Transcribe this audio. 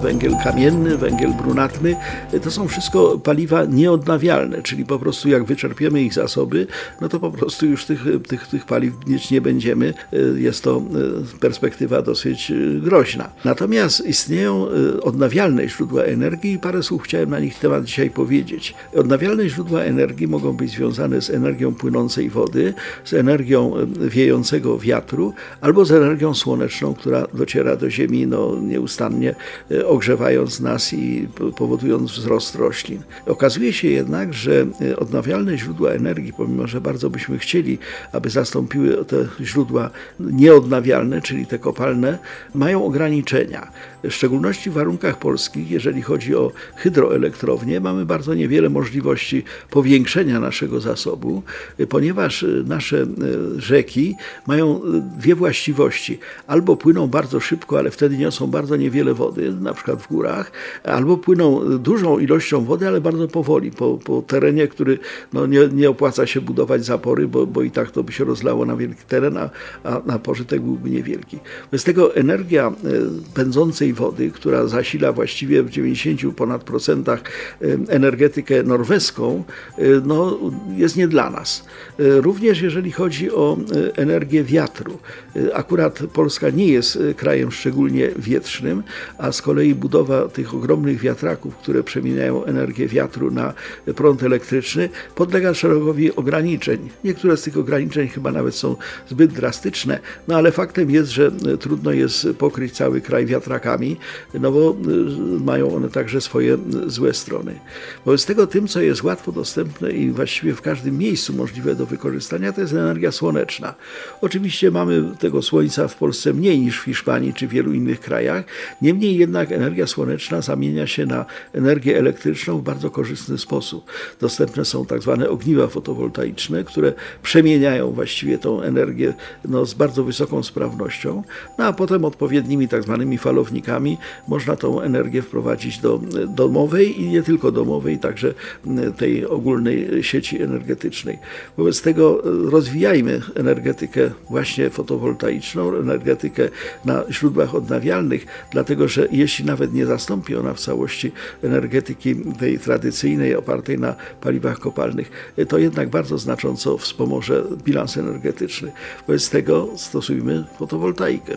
Węgiel kamienny, węgiel brunatny, to są wszystko paliwa nieodnawialne, czyli po prostu jak wyczerpiemy ich zasoby, no to po prostu już tych, tych, tych paliw mieć nie będziemy. Jest to e, perspektywa dosyć e, groźna. Natomiast istnieją e, odnawialne źródła energii i parę słów chciałem na nich temat dzisiaj powiedzieć. Odnawialne źródła energii mogą być związane z energią płynącej wody, z energią wiejącego wiatru albo z energią słoneczną, która dociera do Ziemi no, nieustannie ogrzewając nas i powodując wzrost roślin. Okazuje się jednak, że e, odnawialne źródła energii, pomimo że bardzo byśmy chcieli, aby zastąpiły te źródła nieodnawialne, czyli te kopalne, mają ograniczenia. W szczególności w warunkach polskich, jeżeli chodzi o hydroelektrownie, mamy bardzo niewiele możliwości powiększenia naszego zasobu, e, ponieważ e, nasze rzeki mają dwie właściwości. Albo płyną bardzo szybko, ale wtedy niosą bardzo niewiele wody, na przykład w górach, albo płyną dużą ilością wody, ale bardzo powoli, po, po terenie, który no, nie, nie opłaca się budować zapory, bo, bo i tak to by się rozlało na wielki teren, a, a, a pożytek byłby niewielki. Wobec tego energia e, pędzącej wody, która zasila właściwie w 90 ponad procentach e, energetykę norweską, e, no, jest nie dla nas. Również jeżeli chodzi o energię wiatru. Akurat Polska nie jest krajem szczególnie wietrznym, a z kolei budowa tych ogromnych wiatraków, które przemieniają energię wiatru na prąd elektryczny, podlega szeregowi ograniczeń. Niektóre z tych ograniczeń chyba nawet są zbyt drastyczne, no ale faktem jest, że trudno jest pokryć cały kraj wiatrakami, no bo y, mają one także swoje złe strony. Wobec tego tym, co jest łatwo dostępne i właściwie w każdym miejscu możliwe do wykorzystania, to jest energia słoneczna. Oczywiście mamy tego słońca w Polsce mniej niż w Hiszpanii czy wielu innych krajach, niemniej jednak energia słoneczna zamienia się na energię elektryczną w bardzo korzystny sposób. Dostępne są tak zwane ogniwa fotowoltaiczne, które przemieniają właściwie tą energię no, z bardzo wysoką sprawnością, no a potem odpowiednimi tak zwanymi falownikami można tą energię wprowadzić do domowej i nie tylko domowej, także tej ogólnej sieci energetycznej. Wobec tego rozwijajmy energetykę właśnie fotowoltaiczną, energetykę na źródłach odnawialnych, dlatego że jeśli nawet nie zastąpi ona w całości energetyki tej tradycyjnej, opartej na paliwach kopalnych, to jednak bardzo znacząco wspomoże bilans energetyczny. Wobec tego stosujmy fotowoltaikę.